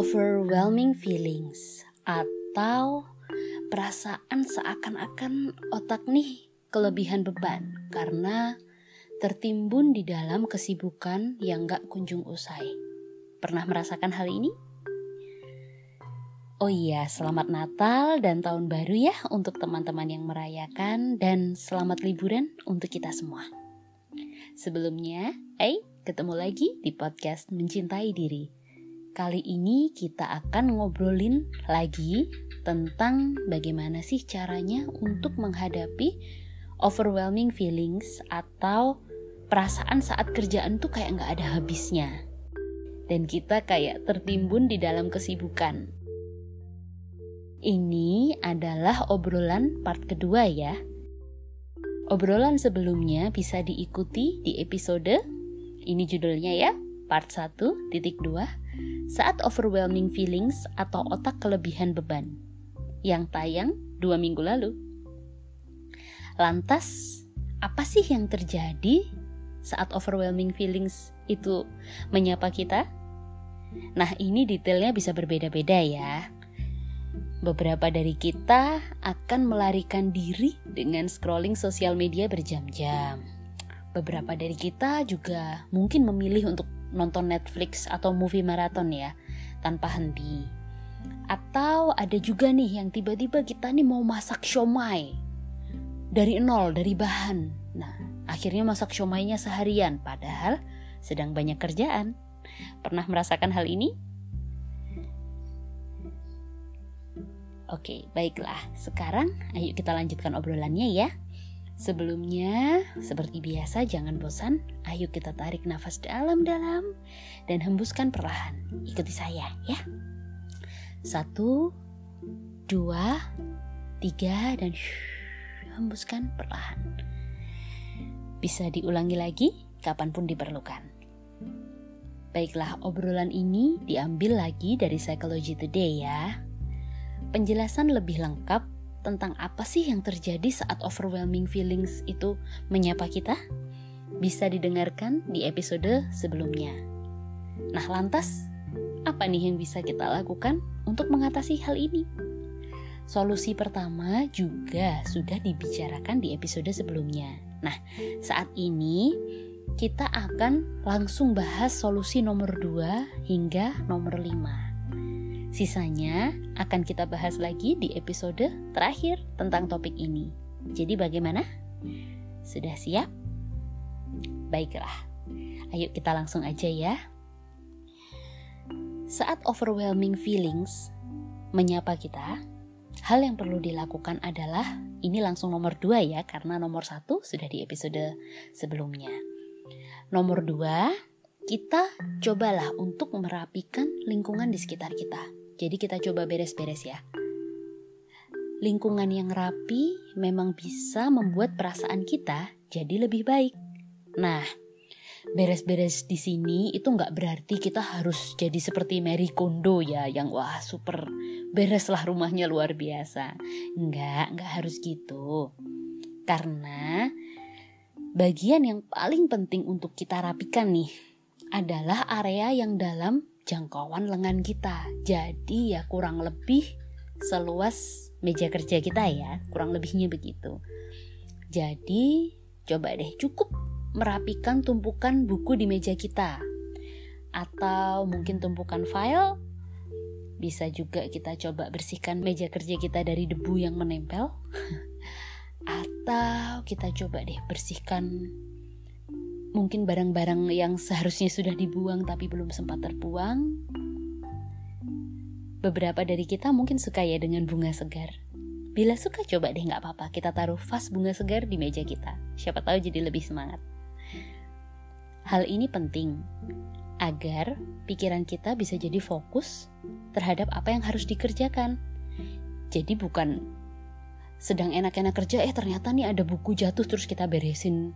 overwhelming feelings atau perasaan seakan-akan otak nih kelebihan beban karena tertimbun di dalam kesibukan yang gak kunjung usai. Pernah merasakan hal ini? Oh iya, selamat Natal dan Tahun Baru ya untuk teman-teman yang merayakan dan selamat liburan untuk kita semua. Sebelumnya, eh, ketemu lagi di podcast Mencintai Diri Kali ini kita akan ngobrolin lagi tentang bagaimana sih caranya untuk menghadapi overwhelming feelings atau perasaan saat kerjaan tuh kayak nggak ada habisnya. Dan kita kayak tertimbun di dalam kesibukan. Ini adalah obrolan part kedua ya. Obrolan sebelumnya bisa diikuti di episode ini judulnya ya, part 1.2 saat overwhelming feelings atau otak kelebihan beban yang tayang dua minggu lalu. Lantas, apa sih yang terjadi saat overwhelming feelings itu menyapa kita? Nah, ini detailnya bisa berbeda-beda ya. Beberapa dari kita akan melarikan diri dengan scrolling sosial media berjam-jam. Beberapa dari kita juga mungkin memilih untuk nonton Netflix atau movie marathon ya tanpa henti. Atau ada juga nih yang tiba-tiba kita nih mau masak siomay dari nol dari bahan. Nah, akhirnya masak siomaynya seharian padahal sedang banyak kerjaan. Pernah merasakan hal ini? Oke, baiklah. Sekarang ayo kita lanjutkan obrolannya ya. Sebelumnya, seperti biasa jangan bosan, ayo kita tarik nafas dalam-dalam dan hembuskan perlahan. Ikuti saya ya. Satu, dua, tiga, dan hembuskan perlahan. Bisa diulangi lagi kapan pun diperlukan. Baiklah, obrolan ini diambil lagi dari Psychology Today ya. Penjelasan lebih lengkap tentang apa sih yang terjadi saat overwhelming feelings itu menyapa kita? Bisa didengarkan di episode sebelumnya. Nah, lantas apa nih yang bisa kita lakukan untuk mengatasi hal ini? Solusi pertama juga sudah dibicarakan di episode sebelumnya. Nah, saat ini kita akan langsung bahas solusi nomor 2 hingga nomor 5. Sisanya akan kita bahas lagi di episode terakhir tentang topik ini. Jadi bagaimana? Sudah siap? Baiklah. Ayo kita langsung aja ya. Saat overwhelming feelings menyapa kita, hal yang perlu dilakukan adalah ini langsung nomor dua ya, karena nomor satu sudah di episode sebelumnya. Nomor dua, kita cobalah untuk merapikan lingkungan di sekitar kita. Jadi kita coba beres-beres ya. Lingkungan yang rapi memang bisa membuat perasaan kita jadi lebih baik. Nah, beres-beres di sini itu nggak berarti kita harus jadi seperti Mary Kondo ya, yang wah super beres lah rumahnya luar biasa. Nggak, nggak harus gitu. Karena bagian yang paling penting untuk kita rapikan nih adalah area yang dalam jangkauan lengan kita. Jadi ya kurang lebih seluas meja kerja kita ya, kurang lebihnya begitu. Jadi coba deh cukup merapikan tumpukan buku di meja kita. Atau mungkin tumpukan file bisa juga kita coba bersihkan meja kerja kita dari debu yang menempel. Atau kita coba deh bersihkan mungkin barang-barang yang seharusnya sudah dibuang tapi belum sempat terbuang. Beberapa dari kita mungkin suka ya dengan bunga segar. Bila suka coba deh nggak apa-apa, kita taruh vas bunga segar di meja kita. Siapa tahu jadi lebih semangat. Hal ini penting agar pikiran kita bisa jadi fokus terhadap apa yang harus dikerjakan. Jadi bukan sedang enak-enak kerja, eh ternyata nih ada buku jatuh terus kita beresin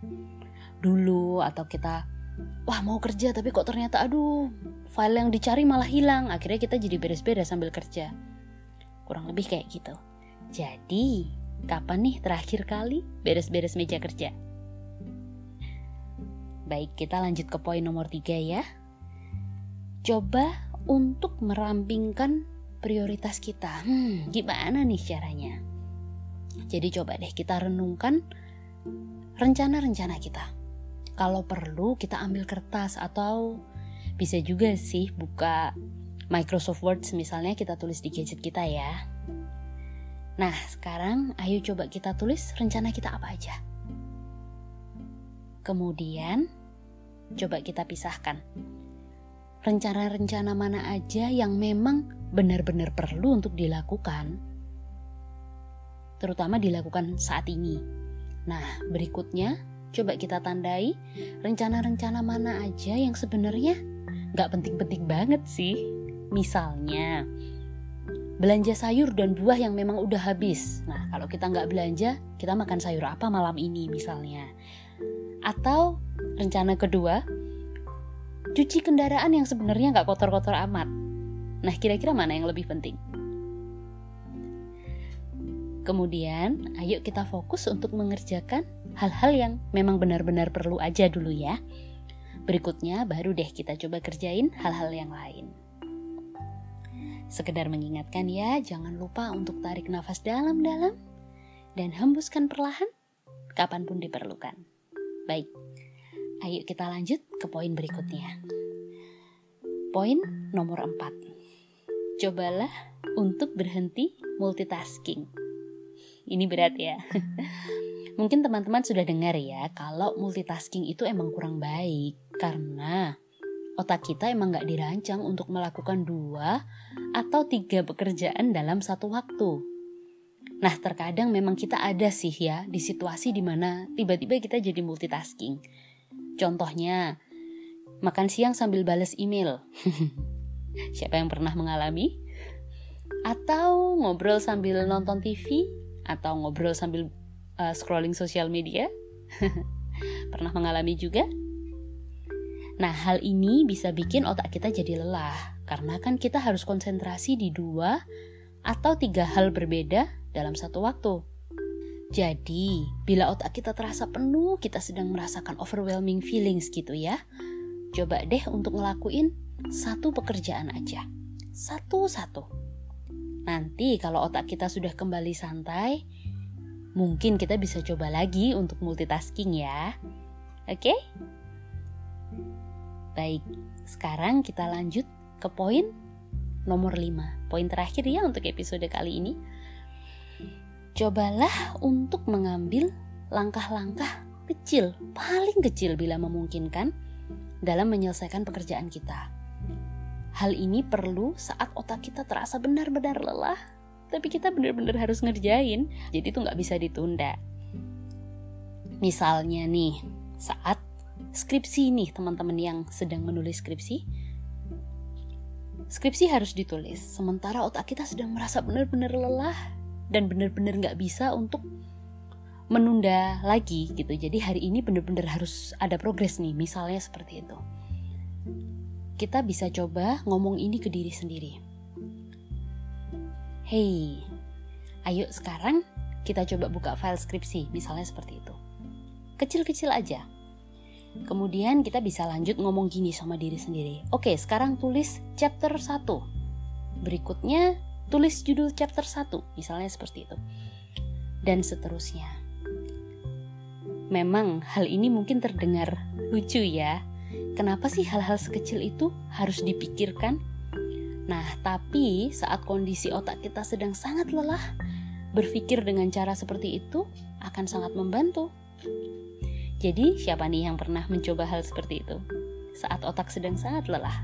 dulu atau kita wah mau kerja tapi kok ternyata aduh file yang dicari malah hilang akhirnya kita jadi beres-beres sambil kerja kurang lebih kayak gitu jadi kapan nih terakhir kali beres-beres meja kerja baik kita lanjut ke poin nomor tiga ya coba untuk merampingkan prioritas kita. Hmm, gimana nih caranya? Jadi coba deh kita renungkan rencana-rencana kita. Kalau perlu kita ambil kertas atau bisa juga sih buka Microsoft Word misalnya kita tulis di gadget kita ya. Nah, sekarang ayo coba kita tulis rencana kita apa aja. Kemudian, coba kita pisahkan. Rencana-rencana mana aja yang memang benar-benar perlu untuk dilakukan, terutama dilakukan saat ini. Nah, berikutnya coba kita tandai rencana-rencana mana aja yang sebenarnya nggak penting-penting banget sih. Misalnya, belanja sayur dan buah yang memang udah habis. Nah, kalau kita nggak belanja, kita makan sayur apa malam ini misalnya. Atau rencana kedua, cuci kendaraan yang sebenarnya nggak kotor-kotor amat. Nah, kira-kira mana yang lebih penting? Kemudian, ayo kita fokus untuk mengerjakan hal-hal yang memang benar-benar perlu aja dulu ya. Berikutnya, baru deh kita coba kerjain hal-hal yang lain. Sekedar mengingatkan ya, jangan lupa untuk tarik nafas dalam-dalam dan hembuskan perlahan kapan pun diperlukan. Baik, ayo kita lanjut ke poin berikutnya. Poin nomor 4. Cobalah untuk berhenti multitasking. Ini berat ya. Mungkin teman-teman sudah dengar ya kalau multitasking itu emang kurang baik karena otak kita emang gak dirancang untuk melakukan dua atau tiga pekerjaan dalam satu waktu. Nah, terkadang memang kita ada sih ya di situasi di mana tiba-tiba kita jadi multitasking. Contohnya, makan siang sambil bales email. Siapa yang pernah mengalami? Atau ngobrol sambil nonton TV? Atau ngobrol sambil uh, scrolling sosial media? pernah mengalami juga? Nah, hal ini bisa bikin otak kita jadi lelah, karena kan kita harus konsentrasi di dua atau tiga hal berbeda dalam satu waktu. Jadi, bila otak kita terasa penuh, kita sedang merasakan overwhelming feelings gitu ya. Coba deh untuk ngelakuin satu pekerjaan aja. Satu-satu. Nanti kalau otak kita sudah kembali santai, mungkin kita bisa coba lagi untuk multitasking ya. Oke? Okay? Baik, sekarang kita lanjut ke poin nomor 5. Poin terakhir ya untuk episode kali ini. Cobalah untuk mengambil langkah-langkah kecil, paling kecil bila memungkinkan dalam menyelesaikan pekerjaan kita. Hal ini perlu saat otak kita terasa benar-benar lelah, tapi kita benar-benar harus ngerjain, jadi itu nggak bisa ditunda. Misalnya nih, saat skripsi nih teman-teman yang sedang menulis skripsi. Skripsi harus ditulis, sementara otak kita sedang merasa benar-benar lelah dan benar-benar nggak bisa untuk menunda lagi gitu. Jadi hari ini benar-benar harus ada progres nih, misalnya seperti itu. Kita bisa coba ngomong ini ke diri sendiri. Hey, ayo sekarang kita coba buka file skripsi, misalnya seperti itu. Kecil-kecil aja, Kemudian kita bisa lanjut ngomong gini sama diri sendiri. Oke, sekarang tulis chapter 1. Berikutnya tulis judul chapter 1, misalnya seperti itu. Dan seterusnya. Memang hal ini mungkin terdengar lucu ya. Kenapa sih hal-hal sekecil itu harus dipikirkan? Nah, tapi saat kondisi otak kita sedang sangat lelah, berpikir dengan cara seperti itu akan sangat membantu. Jadi, siapa nih yang pernah mencoba hal seperti itu saat otak sedang sangat lelah?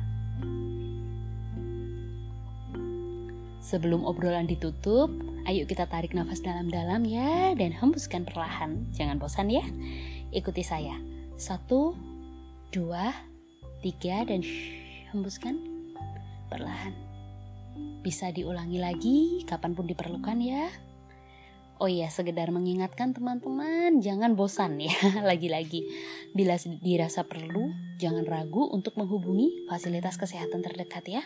Sebelum obrolan ditutup, ayo kita tarik nafas dalam-dalam ya dan hembuskan perlahan. Jangan bosan ya. Ikuti saya. Satu, dua, tiga, dan shh, hembuskan perlahan. Bisa diulangi lagi kapan pun diperlukan ya. Oh iya, sekedar mengingatkan teman-teman, jangan bosan ya. Lagi-lagi, bila dirasa perlu, jangan ragu untuk menghubungi fasilitas kesehatan terdekat ya.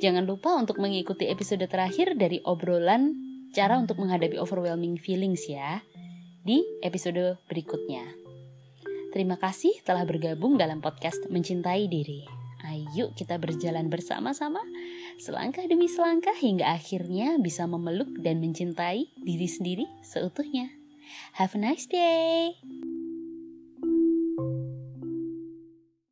Jangan lupa untuk mengikuti episode terakhir dari obrolan cara untuk menghadapi overwhelming feelings ya di episode berikutnya. Terima kasih telah bergabung dalam podcast Mencintai Diri. Ayo kita berjalan bersama-sama selangkah demi selangkah hingga akhirnya bisa memeluk dan mencintai diri sendiri seutuhnya. Have a nice day.